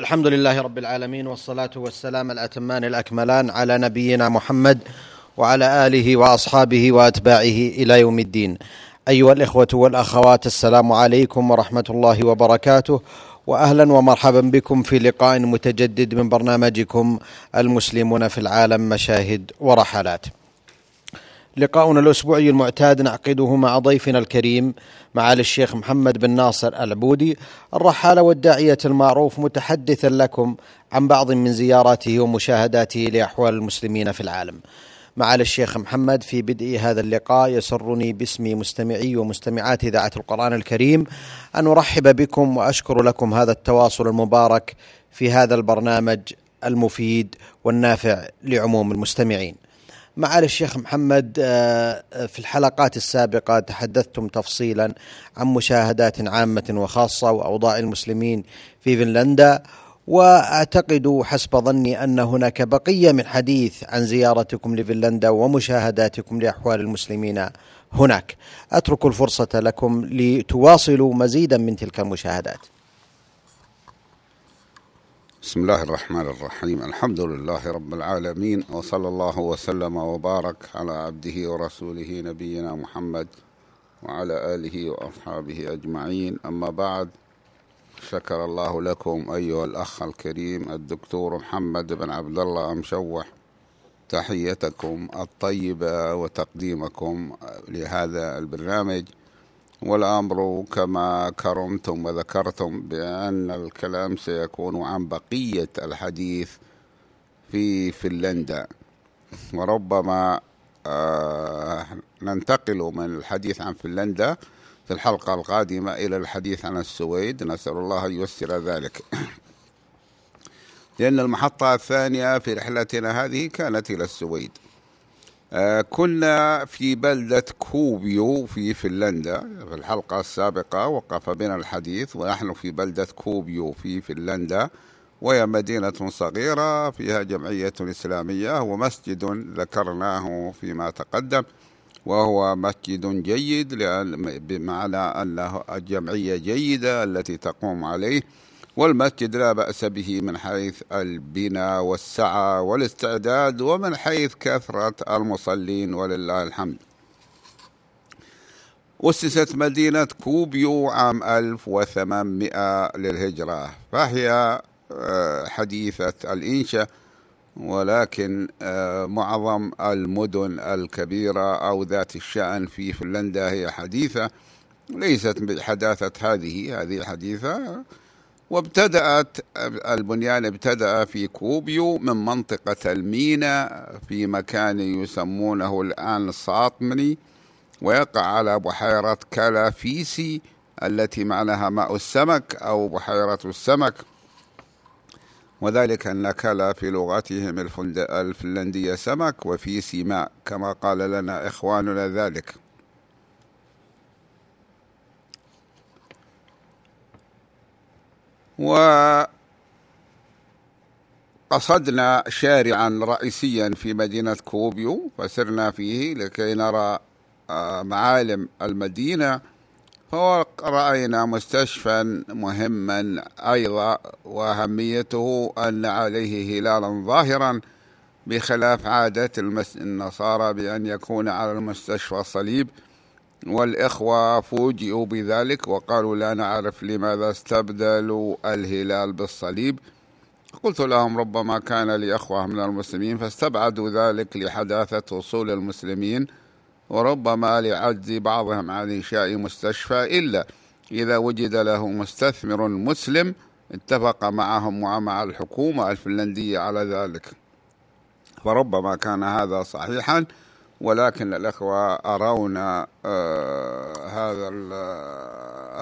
الحمد لله رب العالمين والصلاة والسلام الأتمان الأكملان على نبينا محمد وعلى آله وأصحابه وأتباعه إلى يوم الدين أيها الإخوة والأخوات السلام عليكم ورحمة الله وبركاته واهلا ومرحبا بكم في لقاء متجدد من برنامجكم المسلمون في العالم مشاهد ورحلات. لقاؤنا الأسبوعي المعتاد نعقده مع ضيفنا الكريم معالي الشيخ محمد بن ناصر العبودي الرحالة والداعية المعروف متحدثا لكم عن بعض من زياراته ومشاهداته لأحوال المسلمين في العالم. معالي الشيخ محمد في بدء هذا اللقاء يسرني باسم مستمعي ومستمعات إذاعة القرآن الكريم أن أرحب بكم وأشكر لكم هذا التواصل المبارك في هذا البرنامج المفيد والنافع لعموم المستمعين. معالي الشيخ محمد آه، في الحلقات السابقة تحدثتم تفصيلا عن مشاهدات عامة وخاصة وأوضاع المسلمين في فنلندا وأعتقد حسب ظني أن هناك بقية من حديث عن زيارتكم لفنلندا ومشاهداتكم لأحوال المسلمين هناك. أترك الفرصة لكم لتواصلوا مزيدا من تلك المشاهدات. بسم الله الرحمن الرحيم الحمد لله رب العالمين وصلى الله وسلم وبارك على عبده ورسوله نبينا محمد وعلى اله واصحابه اجمعين اما بعد شكر الله لكم أيها الأخ الكريم الدكتور محمد بن عبد الله مشوح تحيتكم الطيبة وتقديمكم لهذا البرنامج والأمر كما كرمتم وذكرتم بأن الكلام سيكون عن بقية الحديث في فنلندا. وربما آه ننتقل من الحديث عن فنلندا في الحلقة القادمة إلى الحديث عن السويد. نسأل الله أن ييسر ذلك. لأن المحطة الثانية في رحلتنا هذه كانت إلى السويد. كنا في بلدة كوبيو في فنلندا في الحلقة السابقة وقف بنا الحديث ونحن في بلدة كوبيو في فنلندا وهي مدينة صغيرة فيها جمعية إسلامية ومسجد ذكرناه فيما تقدم وهو مسجد جيد بمعنى أنه الجمعية جيدة التي تقوم عليه. والمسجد لا بأس به من حيث البناء والسعة والاستعداد ومن حيث كثرة المصلين ولله الحمد. أسست مدينة كوبيو عام 1800 للهجرة فهي آه، حديثة الإنشاء ولكن آه، معظم المدن الكبيرة أو ذات الشأن في فنلندا هي حديثة ليست بحداثة هذه هذه حديثة وابتدأت البنيان ابتدأ في كوبيو من منطقة المينا في مكان يسمونه الآن ساطمني ويقع على بحيرة كالافيسي التي معناها ماء السمك أو بحيرة السمك. وذلك أن كلا في لغتهم الفنلندية سمك وفي سماء كما قال لنا إخواننا ذلك. وقصدنا شارعا رئيسيا في مدينة كوبيو فسرنا فيه لكي نرى آه، معالم المدينة فرأينا مستشفى مهما أيضا وأهميته أن عليه هلالا ظاهرا بخلاف عادة النصارى بأن يكون على المستشفى صليب. والإخوة فوجئوا بذلك وقالوا لا نعرف لماذا استبدلوا الهلال بالصليب. قلت لهم ربما كان لأخوة من المسلمين فاستبعدوا ذلك لحداثة وصول المسلمين وربما لعجز بعضهم عن إنشاء مستشفى إلا إذا وجد له مستثمر مسلم اتفق معهم ومع الحكومة الفنلندية على ذلك. فربما كان هذا صحيحا ولكن الأخوة أرونا آه هذا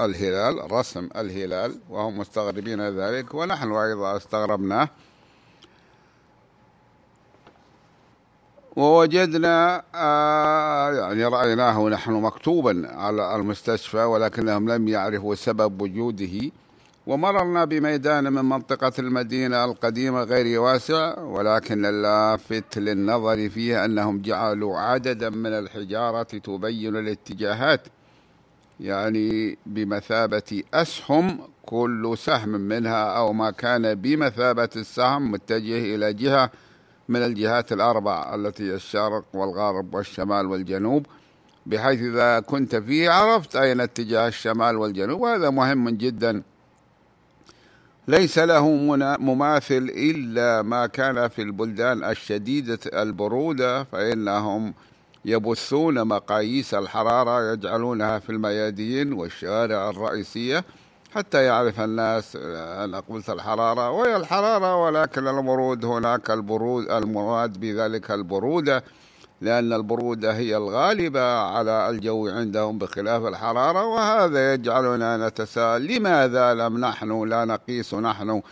الهلال رسم الهلال وهم مستغربين ذلك ونحن أيضا استغربناه ووجدنا آه يعني رأيناه نحن مكتوبا على المستشفى ولكنهم لم يعرفوا سبب وجوده. ومررنا بميدان من منطقة المدينة القديمة غير واسع ولكن اللافت للنظر فيه أنهم جعلوا عددا من الحجارة تبين الاتجاهات يعني بمثابة أسهم كل سهم منها أو ما كان بمثابة السهم متجه إلى جهة من الجهات الأربع التي الشرق والغرب والشمال والجنوب. بحيث إذا كنت فيه عرفت أين اتجاه الشمال والجنوب وهذا مهم جدا. ليس له مماثل إلا ما كان في البلدان الشديدة البرودة فإنهم يبثون مقاييس الحرارة يجعلونها في الميادين والشوارع الرئيسية حتى يعرف الناس أنا قلت الحرارة. وهي الحرارة ولكن البرود هناك البرود المراد بذلك البرودة. لأن البرودة هي الغالبة على الجو عندهم بخلاف الحرارة وهذا يجعلنا نتساءل لماذا لم نحن لا نقيس نحن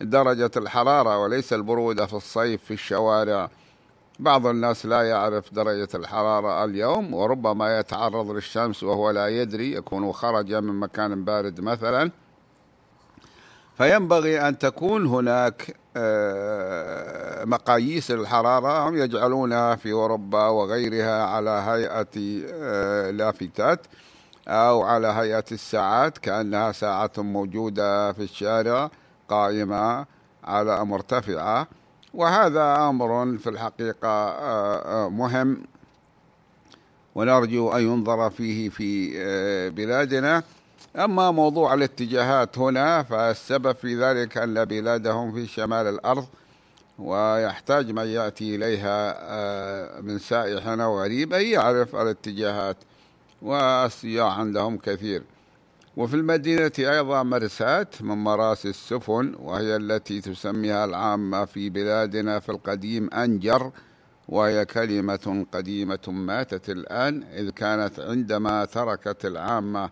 درجة الحرارة وليس البرودة في الصيف في الشوارع. بعض الناس لا يعرف درجة الحرارة اليوم وربما يتعرض للشمس وهو لا يدري يكون خرج من مكان بارد مثلا. فينبغي أن تكون هناك مقاييس الحرارة هم يجعلونها في أوروبا وغيرها على هيئة آه، لافتات أو على هيئة الساعات كأنها ساعة موجودة في الشارع قائمة على مرتفعة. وهذا أمر في الحقيقة آه، مهم. ونرجو أن ينظر فيه في بلادنا. أما موضوع الاتجاهات هنا فالسبب في ذلك أن بلادهم في شمال الأرض ويحتاج من يأتي إليها آه، من سائح أو غريب أن يعرف الاتجاهات والسياح عندهم كثير. وفي المدينة أيضا مرساة من مراسي السفن وهي التي تسميها العامة في بلادنا في القديم أنجر وهي كلمة قديمة ماتت الآن إذ كانت عندما تركت العامة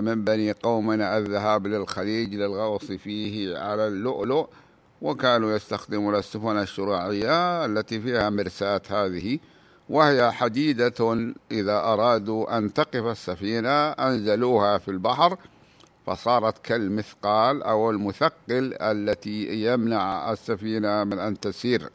من بني قومنا الذهاب للخليج للغوص فيه على اللؤلؤ وكانوا يستخدمون السفن الشراعية التي فيها مرساة هذه وهي حديدة إذا أرادوا أن تقف السفينة أنزلوها في البحر فصارت كالمثقال أو المثقل التي يمنع السفينة من أن تسير.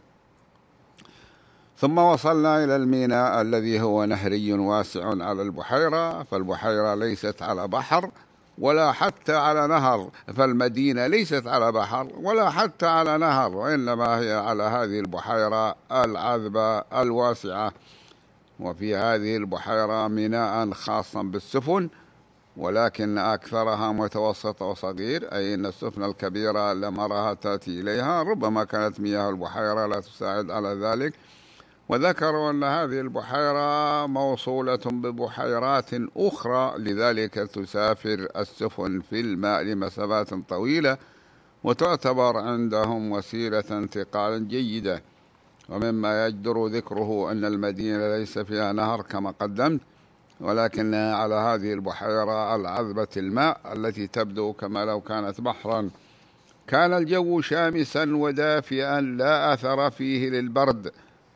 ثم وصلنا إلى الميناء الذي هو نهري واسع على البحيرة فالبحيرة ليست على بحر ولا حتى على نهر فالمدينة ليست على بحر ولا حتى على نهر وإنما هي على هذه البحيرة العذبة الواسعة. وفي هذه البحيرة ميناء خاصا بالسفن ولكن أكثرها متوسطة وصغير أي أن السفن الكبيرة لم أراها تأتي إليها ربما كانت مياه البحيرة لا تساعد على ذلك. وذكروا أن هذه البحيرة موصولة ببحيرات أخرى لذلك تسافر السفن في الماء لمسافات طويلة وتعتبر عندهم وسيلة انتقال جيدة. ومما يجدر ذكره أن المدينة ليس فيها نهر كما قدمت ولكنها على هذه البحيرة العذبة الماء التي تبدو كما لو كانت بحرا. كان الجو شامسا ودافئا لا أثر فيه للبرد.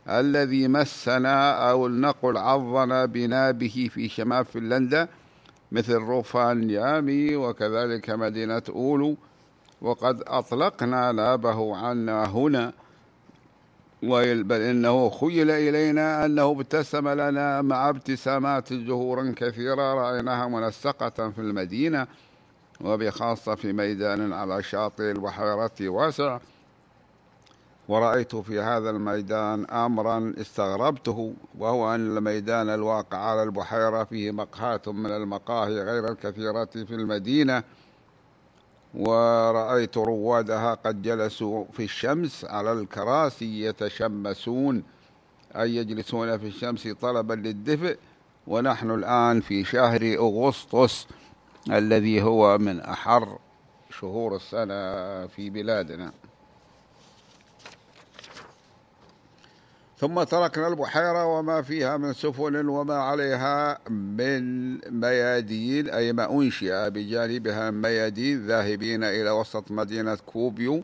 الذي مسنا أو لنقل عضنا بنابه في شمال فنلندا مثل روفان يامي وكذلك مدينة أولو. وقد أطلقنا نابه عنا هنا. بل إنه خيل إلينا أنه ابتسم لنا مع ابتسامات زهورا كثيرة رأيناها منسقة في المدينة. وبخاصة في ميدان على شاطئ البحيرة واسع. ورأيت في هذا الميدان أمرا استغربته وهو أن الميدان الواقع على البحيرة فيه مقهاة من المقاهي غير الكثيرة في المدينة. ورأيت روادها قد جلسوا في الشمس على الكراسي يتشمسون أي يجلسون في الشمس طلبا للدفء. ونحن الآن في شهر أغسطس الذي هو من أحر شهور السنة في بلادنا. ثم تركنا البحيرة وما فيها من سفن وما عليها من ميادين أي ما أنشئ بجانبها ميادين ذاهبين إلى وسط مدينة كوبيو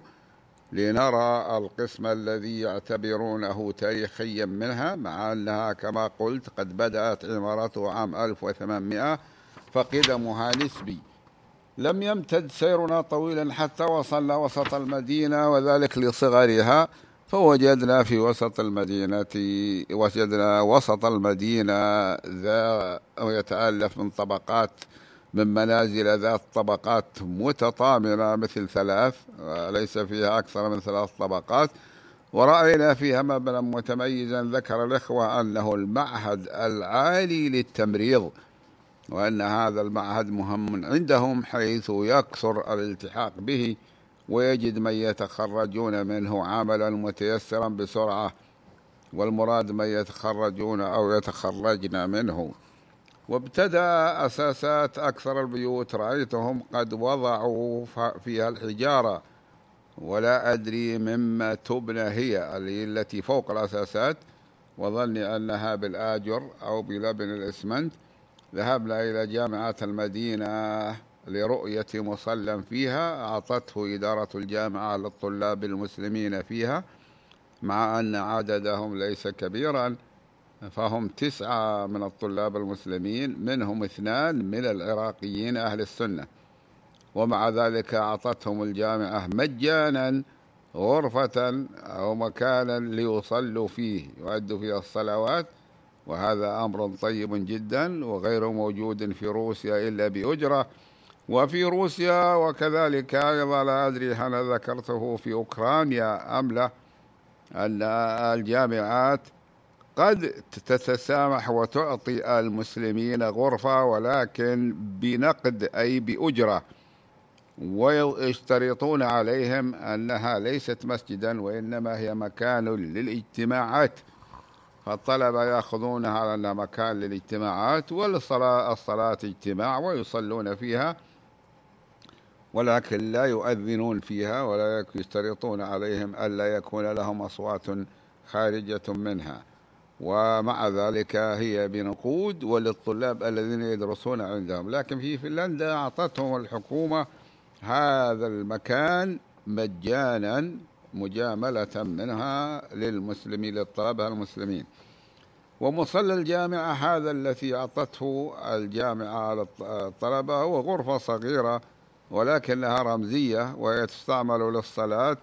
لنرى القسم الذي يعتبرونه تاريخيا منها مع أنها كما قلت قد بدأت عمارته عام 1800 فقدمها نسبي. لم يمتد سيرنا طويلا حتى وصلنا وسط المدينة وذلك لصغرها. فوجدنا في وسط المدينة وجدنا وسط المدينة ذا يتألف من طبقات من منازل ذات طبقات متطامنة مثل ثلاث ليس فيها أكثر من ثلاث طبقات. ورأينا فيها مبنى متميزا ذكر الإخوة أنه المعهد العالي للتمريض وأن هذا المعهد مهم عندهم حيث يكثر الالتحاق به. ويجد من يتخرجون منه عملا متيسرا بسرعة والمراد من يتخرجون أو يتخرجن منه. وابتدأ أساسات أكثر البيوت رأيتهم قد وضعوا فيها الحجارة. ولا أدري مما تبنى هي التي فوق الأساسات. وظني أنها بالآجر أو بلبن الإسمنت. ذهبنا إلى جامعة المدينة لرؤية مصلى فيها أعطته إدارة الجامعة للطلاب المسلمين فيها مع أن عددهم ليس كبيرا فهم تسعة من الطلاب المسلمين منهم اثنان من العراقيين أهل السنة. ومع ذلك أعطتهم الجامعة مجانا غرفة أو مكانا ليصلوا فيه يؤدوا فيه الصلوات. وهذا أمر طيب جدا وغير موجود في روسيا إلا بأجرة. وفي روسيا وكذلك أيضا لا أدري هل ذكرته في أوكرانيا أم لا أن الجامعات قد تتسامح وتعطي المسلمين غرفة ولكن بنقد أي بأجرة. ويشترطون عليهم أنها ليست مسجدا وإنما هي مكان للاجتماعات. فالطلبة يأخذونها على أنها مكان للاجتماعات والصلاة الصلاة اجتماع ويصلون فيها. ولكن لا يؤذنون فيها ولا يشترطون عليهم ألا يكون لهم أصوات خارجة منها. ومع ذلك هي بنقود وللطلاب الذين يدرسون عندهم. لكن في فنلندا أعطتهم الحكومة هذا المكان مجانا مجاملة منها للمسلمين للطلبة المسلمين. ومصلى الجامعة هذا الذي أعطته الجامعة للطلبة هو غرفة صغيرة ولكنها رمزية وهي تستعمل للصلاة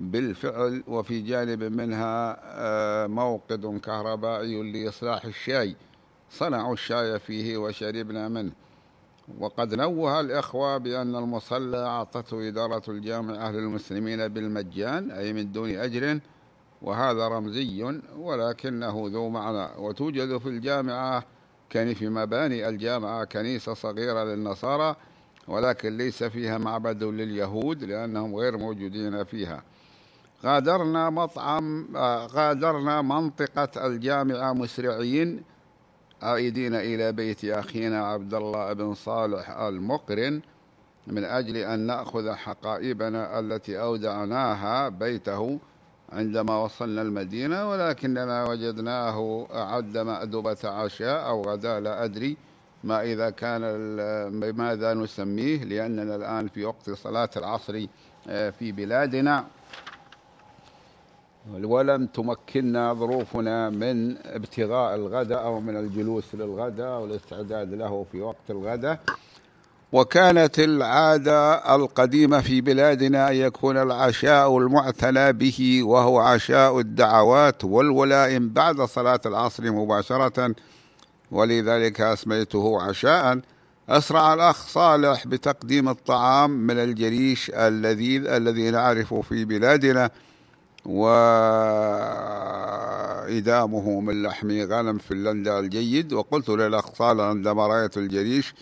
بالفعل وفي جانب منها آه، موقد كهربائي لإصلاح الشاي. صنعوا الشاي فيه وشربنا منه. وقد نوه الإخوة بأن المصلى أعطته إدارة الجامعة للمسلمين بالمجان أي من دون أجر وهذا رمزي ولكنه ذو معنى. وتوجد في الجامعة كان في مباني الجامعة كنيسة صغيرة للنصارى ولكن ليس فيها معبد لليهود لأنهم غير موجودين فيها. غادرنا مطعم غادرنا منطقة الجامعة مسرعين عائدين إلى بيت أخينا عبد الله بن صالح المقرن من أجل أن نأخذ حقائبنا التي أودعناها بيته عندما وصلنا المدينة ولكننا وجدناه أعد مأدبة عشاء أو غداء لا أدري. ما إذا كان بماذا نسميه؟ لأننا الآن في وقت صلاة العصر آه، في بلادنا. ولم تمكننا ظروفنا من ابتغاء الغداء أو من الجلوس للغداء والاستعداد له في وقت الغداء. وكانت العادة القديمة في بلادنا أن يكون العشاء المعتنى به وهو عشاء الدعوات والولائم بعد صلاة العصر مباشرة. ولذلك أسميته عشاء. أسرع الأخ صالح بتقديم الطعام من الجريش اللذيذ الذي نعرفه في بلادنا وإدامه من لحم غنم فنلندا الجيد. وقلت للأخ صالح عندما رأيت الجريش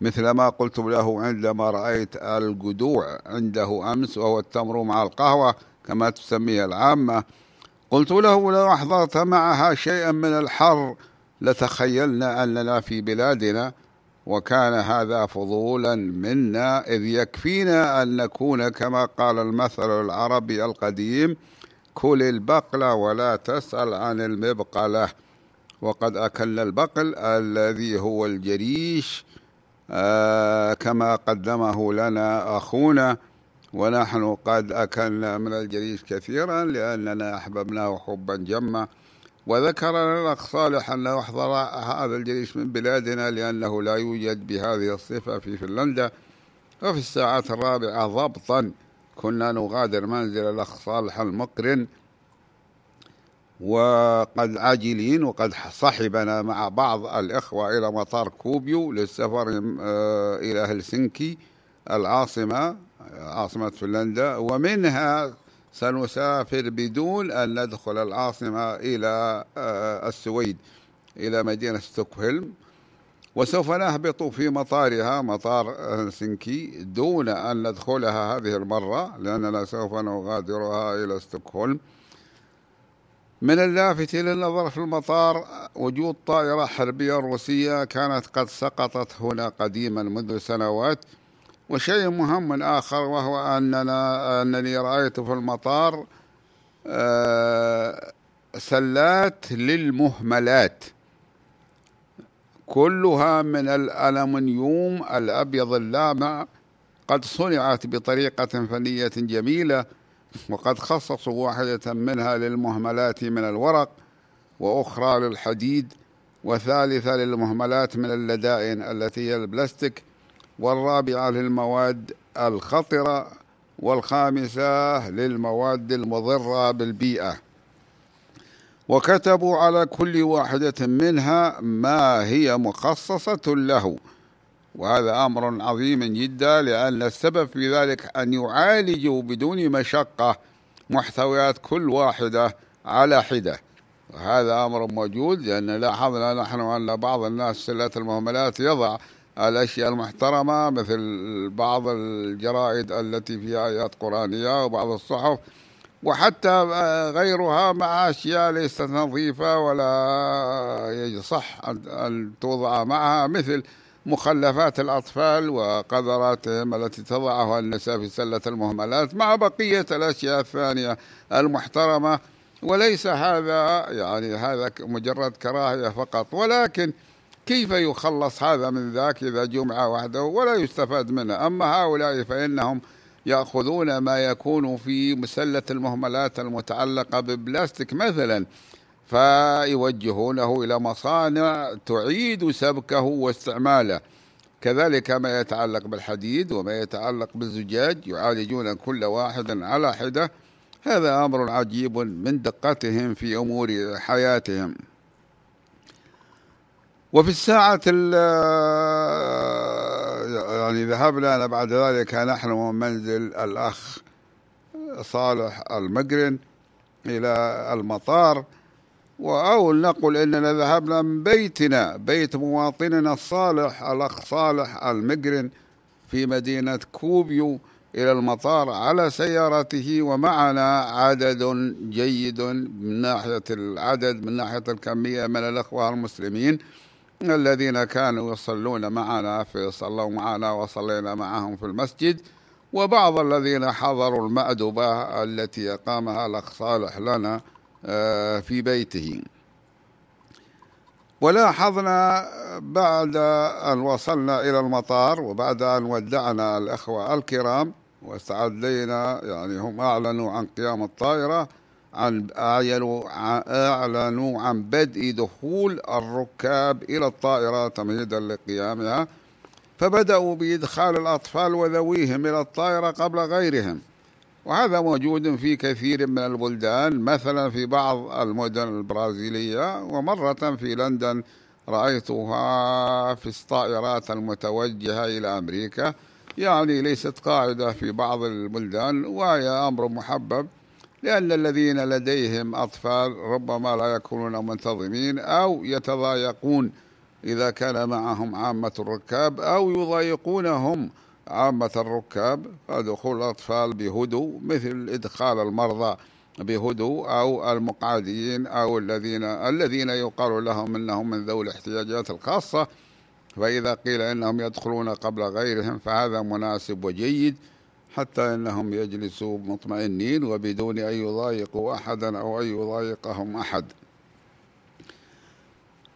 مثل ما قلت له عندما رأيت الجدوع عنده أمس وهو التمر مع القهوة كما تسميها العامة. قلت له لو أحضرت معها شيئا من الحر لتخيلنا أننا في بلادنا وكان هذا فضولا منا إذ يكفينا أن نكون كما قال المثل العربي القديم كل البقل ولا تسأل عن المبقلة. وقد أكلنا البقل الذي هو الجريش آه كما قدمه لنا أخونا. ونحن قد أكلنا من الجريش كثيرا لأننا أحببناه حبا جما. وذكر لنا صالح أنه أحضر هذا الجيش من بلادنا لأنه لا يوجد بهذه الصفة في فنلندا وفي الساعات الرابعة ضبطا. كنا نغادر منزل الأخ صالح المقرن وقد عاجلين وقد صحبنا مع بعض الإخوة إلى مطار كوبيو للسفر آه، إلى هلسنكي العاصمة عاصمة فنلندا. ومنها سنسافر بدون أن ندخل العاصمة إلى آه، السويد إلى مدينة ستوكهولم. وسوف نهبط في مطارها مطار هلسنكي دون أن ندخلها هذه المرة لأننا سوف نغادرها إلى ستوكهولم. من اللافت للنظر في المطار وجود طائرة حربية روسية كانت قد سقطت هنا قديما منذ سنوات. وشيء مهم آخر وهو أننا أنني رأيت في المطار آه، سلات للمهملات. كلها من الألمنيوم الأبيض اللامع قد صنعت بطريقة فنية جميلة وقد خصصوا واحدة منها للمهملات من الورق وأخرى للحديد وثالثة للمهملات من اللدائن التي هي البلاستيك. والرابعة للمواد الخطرة والخامسة للمواد المضرة بالبيئة. وكتبوا على كل واحدة منها ما هي مخصصة له. وهذا أمر عظيم جدا لأن السبب في ذلك أن يعالجوا بدون مشقة محتويات كل واحدة على حدة. وهذا أمر موجود لأن لاحظنا نحن أن بعض الناس سلة المهملات يضع الأشياء المحترمة مثل بعض الجرائد التي فيها آيات قرآنية وبعض الصحف وحتى غيرها مع أشياء ليست نظيفة ولا يصح أن توضع معها مثل مخلفات الأطفال وقذراتهم التي تضعها النساء في سلة المهملات مع بقية الأشياء الثانية المحترمة. وليس هذا يعني هذا مجرد كراهية فقط ولكن كيف يخلص هذا من ذاك إذا جمع وحده ولا يستفاد منه؟ أما هؤلاء فإنهم يأخذون ما يكون في مسلة المهملات المتعلقة ببلاستيك مثلا فيوجهونه إلى مصانع تعيد سبكه واستعماله. كذلك ما يتعلق بالحديد وما يتعلق بالزجاج يعالجون كل واحد على حدة. هذا أمر عجيب من دقتهم في أمور حياتهم. وفي الساعة يعني ذهبنا بعد ذلك نحن من منزل الأخ صالح المقرن إلى المطار أو نقول إننا ذهبنا من بيتنا بيت مواطننا الصالح الأخ صالح المقرن في مدينة كوبيو إلى المطار على سيارته ومعنا عدد جيد من ناحية العدد من ناحية الكمية من الأخوة المسلمين. الذين كانوا يصلون معنا في صلوا معنا وصلينا معهم في المسجد وبعض الذين حضروا المأدبة التي أقامها الأخ صالح لنا آه، في بيته. ولاحظنا بعد أن وصلنا إلى المطار وبعد أن ودعنا الأخوة الكرام واستعدينا يعني هم أعلنوا عن قيام الطائرة أعلنوا أعلنوا عن بدء دخول الركاب إلى الطائرة تمهيدا لقيامها فبدأوا بإدخال الأطفال وذويهم إلى الطائرة قبل غيرهم. وهذا موجود في كثير من البلدان مثلا في بعض المدن البرازيلية ومرة في لندن رأيتها في الطائرات المتوجهة إلى أمريكا. يعني ليست قاعدة في بعض البلدان وهي أمر محبب. لأن الذين لديهم أطفال ربما لا يكونون منتظمين أو يتضايقون إذا كان معهم عامة الركاب أو يضايقونهم عامة الركاب. فدخول الأطفال بهدوء مثل إدخال المرضى بهدوء أو المقعدين أو الذين الذين يقال لهم أنهم من ذوي الاحتياجات الخاصة. فإذا قيل إنهم يدخلون قبل غيرهم فهذا مناسب وجيد. حتى إنهم يجلسوا مطمئنين وبدون أن يضايقوا أحدا أو أن يضايقهم أحد.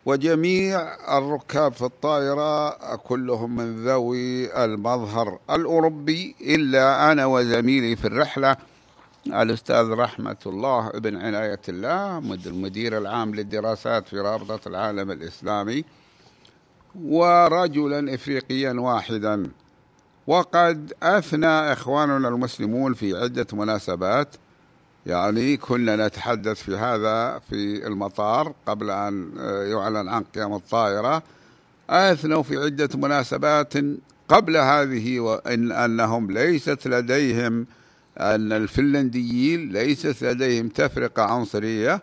وجميع الركاب في الطائرة كلهم من ذوي المظهر الأوروبي إلا أنا وزميلي في الرحلة الأستاذ رحمة الله ابن عناية الله المدير العام للدراسات في رابطة العالم الإسلامي ورجلا إفريقيا واحدا. وقد أثنى إخواننا المسلمون في عدة مناسبات. يعني كنا نتحدث في هذا في المطار قبل أن يعلن عن قيام الطائرة. أثنوا في عدة مناسبات قبل هذه وإن أنهم ليست لديهم أن الفنلنديين ليست لديهم تفرقة عنصرية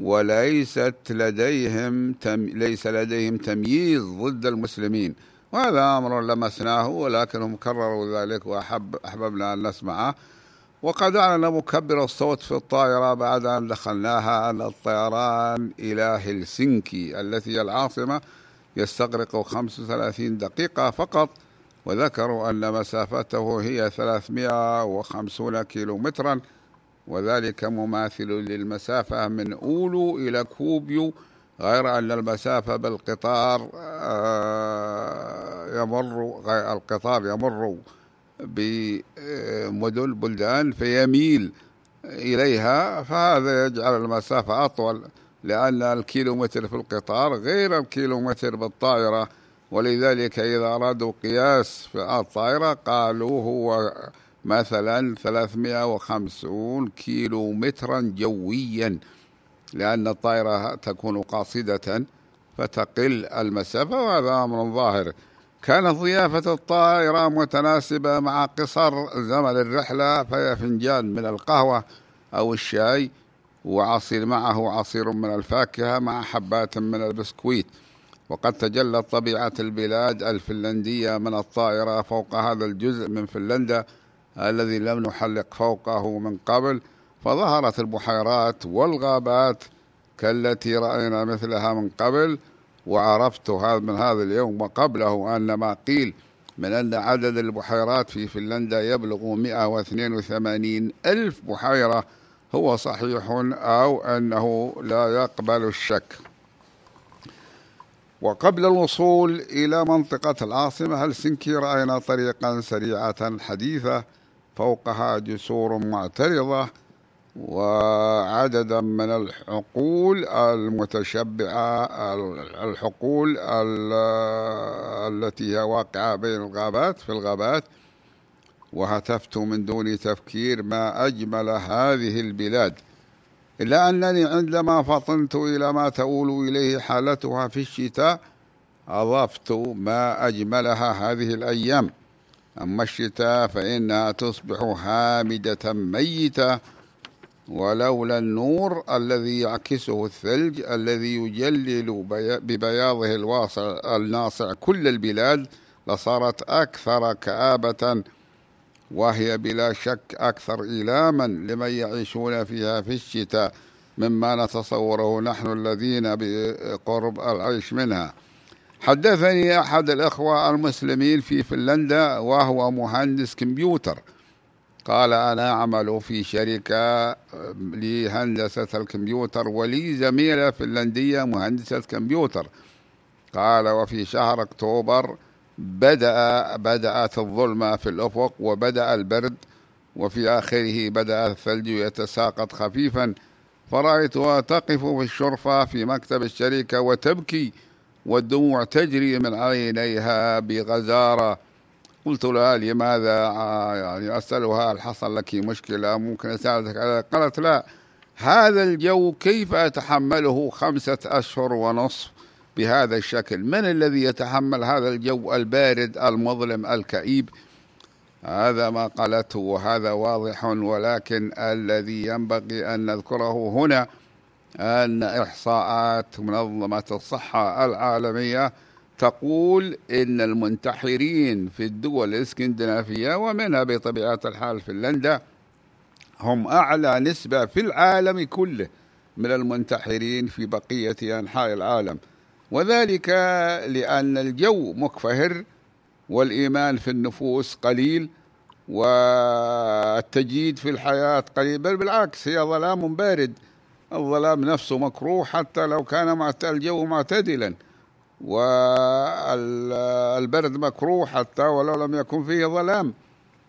وليست لديهم تم ليس لديهم تمييز ضد المسلمين. وهذا أمر لمسناه ولكنهم كرروا ذلك وأحب أحببنا أن نسمعه. وقد أعلن مكبر الصوت في الطائرة بعد أن دخلناها أن الطيران إلى هلسنكي التي هي العاصمة يستغرق 35 دقيقة فقط وذكروا أن مسافته هي 350 كيلومترا وذلك مماثل للمسافة من أولو إلى كوبيو غير أن المسافة بالقطار آه، يمر القطار يمر بمدن بلدان فيميل إليها فهذا يجعل المسافة أطول لأن الكيلومتر في القطار غير الكيلومتر بالطائرة. ولذلك إذا أرادوا قياس في الطائرة قالوا هو مثلا 350 كيلو مترا جويا لأن الطائرة تكون قاصدة فتقل المسافة وهذا أمر ظاهر. كانت ضيافة الطائرة متناسبة مع قصر زمن الرحلة فهي فنجان من القهوة أو الشاي وعصير معه عصير من الفاكهة مع حبات من البسكويت. وقد تجلت طبيعة البلاد الفنلندية من الطائرة فوق هذا الجزء من فنلندا الذي لم نحلق فوقه من قبل. فظهرت البحيرات والغابات كالتي رأينا مثلها من قبل. وعرفت هذا من هذا اليوم وقبله أن ما قيل من أن عدد البحيرات في فنلندا يبلغ 182 ألف بحيرة هو صحيح أو أنه لا يقبل الشك. وقبل الوصول إلى منطقة العاصمة هلسنكي رأينا طريقا سريعة حديثة فوقها جسور معترضة وعددا من الحقول المتشبعة الحقول التي هي واقعة بين الغابات في الغابات. وهتفت من دون تفكير ما أجمل هذه البلاد. إلا أنني عندما فطنت إلى ما تؤول إليه حالتها في الشتاء أضفت ما أجملها هذه الأيام. أما الشتاء فإنها تصبح هامدة ميتة ولولا النور الذي يعكسه الثلج الذي يجلل ببياضه الواسع الناصع كل البلاد لصارت أكثر كآبة وهي بلا شك أكثر إيلاما لمن يعيشون فيها في الشتاء مما نتصوره نحن الذين بقرب العيش منها. حدثني أحد الإخوة المسلمين في فنلندا وهو مهندس كمبيوتر. قال أنا أعمل في شركة لهندسة الكمبيوتر ولي زميلة فنلندية مهندسة كمبيوتر. قال وفي شهر أكتوبر بدأ بدأت الظلمة في الأفق وبدأ البرد وفي آخره بدأ الثلج يتساقط خفيفا. فرأيتها تقف في الشرفة في مكتب الشركة وتبكي والدموع تجري من عينيها بغزارة. قلت لها لماذا يعني أسألها هل حصل لك مشكلة؟ ممكن أساعدك قالت لا. هذا الجو كيف أتحمله خمسة أشهر ونصف بهذا الشكل؟ من الذي يتحمل هذا الجو البارد المظلم الكئيب؟ هذا ما قالته وهذا واضح ولكن الذي ينبغي أن نذكره هنا أن إحصاءات منظمة الصحة العالمية تقول إن المنتحرين في الدول الإسكندنافية ومنها بطبيعة الحال فنلندا هم أعلى نسبة في العالم كله من المنتحرين في بقية أنحاء العالم. وذلك لأن الجو مكفهر والإيمان في النفوس قليل والتجيد في الحياة قليل بل بالعكس هي ظلام بارد. الظلام نفسه مكروه حتى لو كان الجو معتدلا. والبرد مكروه حتى ولو لم يكن فيه ظلام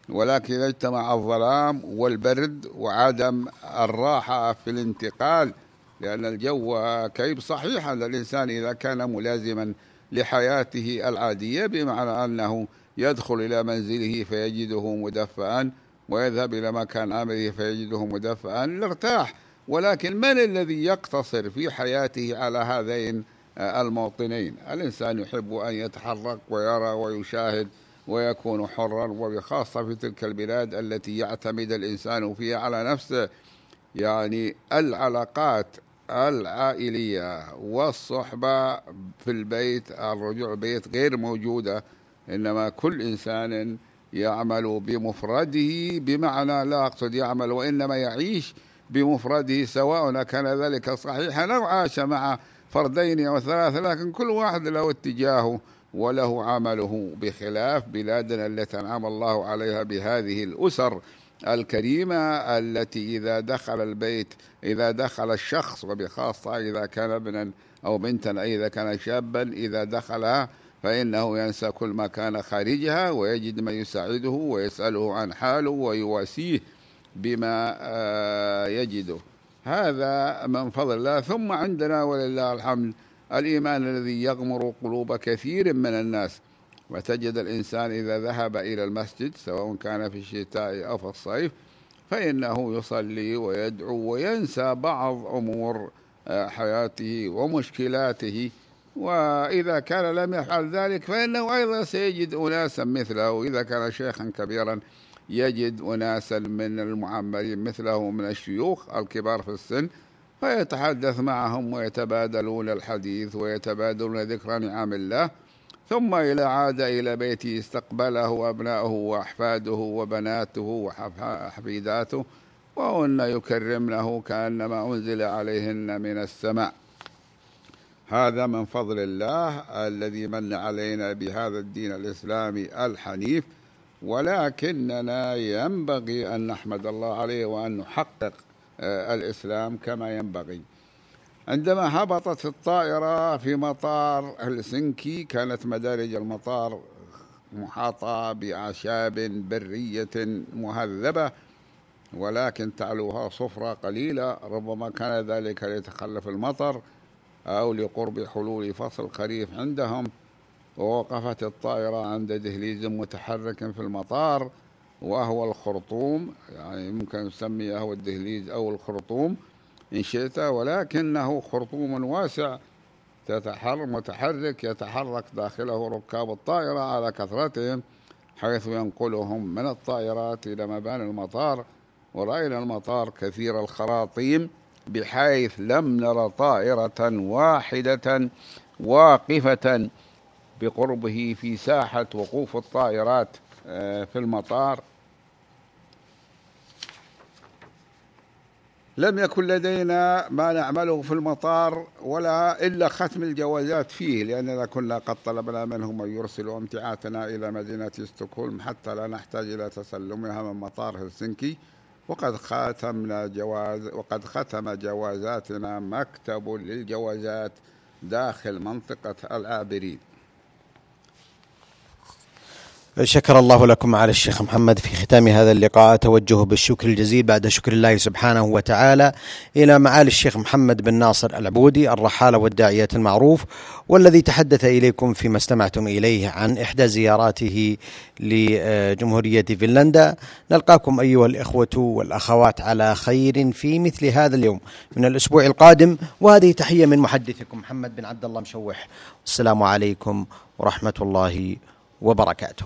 ولكن اجتمع الظلام والبرد وعدم الراحة في الانتقال لأن الجو كئيب صحيح. أن الإنسان إذا كان ملازما لحياته العادية بمعنى أنه يدخل إلى منزله فيجده مدفئا ويذهب إلى مكان عمله فيجده مدفئا لارتاح ولكن من الذي يقتصر في حياته على هذين الموطنين الإنسان يحب أن يتحرك ويرى ويشاهد ويكون حرا وبخاصة في تلك البلاد التي يعتمد الإنسان فيها على نفسه. يعني العلاقات العائلية والصحبة في البيت الرجوع البيت غير موجودة. إنما كل إنسان يعمل بمفرده بمعنى لا أقصد يعمل وإنما يعيش بمفرده سواء كان ذلك صحيحا أو عاش مع فردين أو ثلاثة لكن كل واحد له اتجاهه وله عمله بخلاف بلادنا التي أنعم الله عليها بهذه الأسر الكريمة التي إذا دخل البيت إذا دخل الشخص وبخاصة إذا كان ابنا أو بنتا إذا كان شابا إذا دخلها فإنه ينسى كل ما كان خارجها ويجد من يساعده ويسأله عن حاله ويواسيه بما آه، يجده. هذا من فضل الله. ثم عندنا ولله الحمد الإيمان الذي يغمر قلوب كثير من الناس. وتجد الإنسان إذا ذهب إلى المسجد سواء كان في الشتاء أو في الصيف فإنه يصلي ويدعو وينسى بعض أمور آه، حياته ومشكلاته. وإذا كان لم يفعل ذلك فإنه أيضا سيجد أناسا مثله. إذا كان شيخا كبيرا يجد أناسا من المعمرين مثله من الشيوخ الكبار في السن فيتحدث معهم ويتبادلون الحديث ويتبادلون ذكر نعم الله. ثم إذا عاد إلى بيته استقبله أبناؤه وأحفاده وبناته وحفيداته وهن يكرمنه كأنما أنزل عليهن من السماء. هذا من فضل الله الذي من علينا بهذا الدين الإسلامي الحنيف. ولكننا ينبغي أن نحمد الله عليه وأن نحقق آه، الإسلام كما ينبغي. عندما هبطت الطائرة في مطار هلسنكي كانت مدارج المطار محاطة بأعشاب برية مهذبة ولكن تعلوها صفرة قليلة ربما كان ذلك ليتخلف المطر أو لقرب حلول فصل الخريف عندهم. ووقفت الطائرة عند دهليز متحرك في المطار وهو الخرطوم يعني ممكن نسميه الدهليز أو الخرطوم إن شئت ولكنه خرطوم واسع تتحرك متحرك يتحرك داخله ركاب الطائرة على كثرتهم حيث ينقلهم من الطائرات إلى مباني المطار ورأينا المطار كثير الخراطيم بحيث لم نرى طائرة واحدة واقفة. بقربه في ساحة وقوف الطائرات آه، في المطار. لم يكن لدينا ما نعمله في المطار ولا إلا ختم الجوازات فيه لأننا كنا قد طلبنا منهم أن يرسلوا امتعاتنا إلى مدينة ستوكهولم حتى لا نحتاج إلى تسلمها من مطار هلسنكي. وقد ختمنا جواز وقد ختم جوازاتنا مكتب للجوازات داخل منطقة العابرين. شكر الله لكم على الشيخ محمد في ختام هذا اللقاء. توجه بالشكر الجزيل بعد شكر الله سبحانه وتعالى إلى معالي الشيخ محمد بن ناصر العبودي الرحاله والداعية المعروف والذي تحدث إليكم فيما استمعتم إليه عن إحدى زياراته لجمهورية فنلندا. نلقاكم أيها الإخوة والأخوات على خير في مثل هذا اليوم من الأسبوع القادم وهذه تحية من محدثكم محمد بن عبد الله مشوح. السلام عليكم ورحمة الله وبركاته.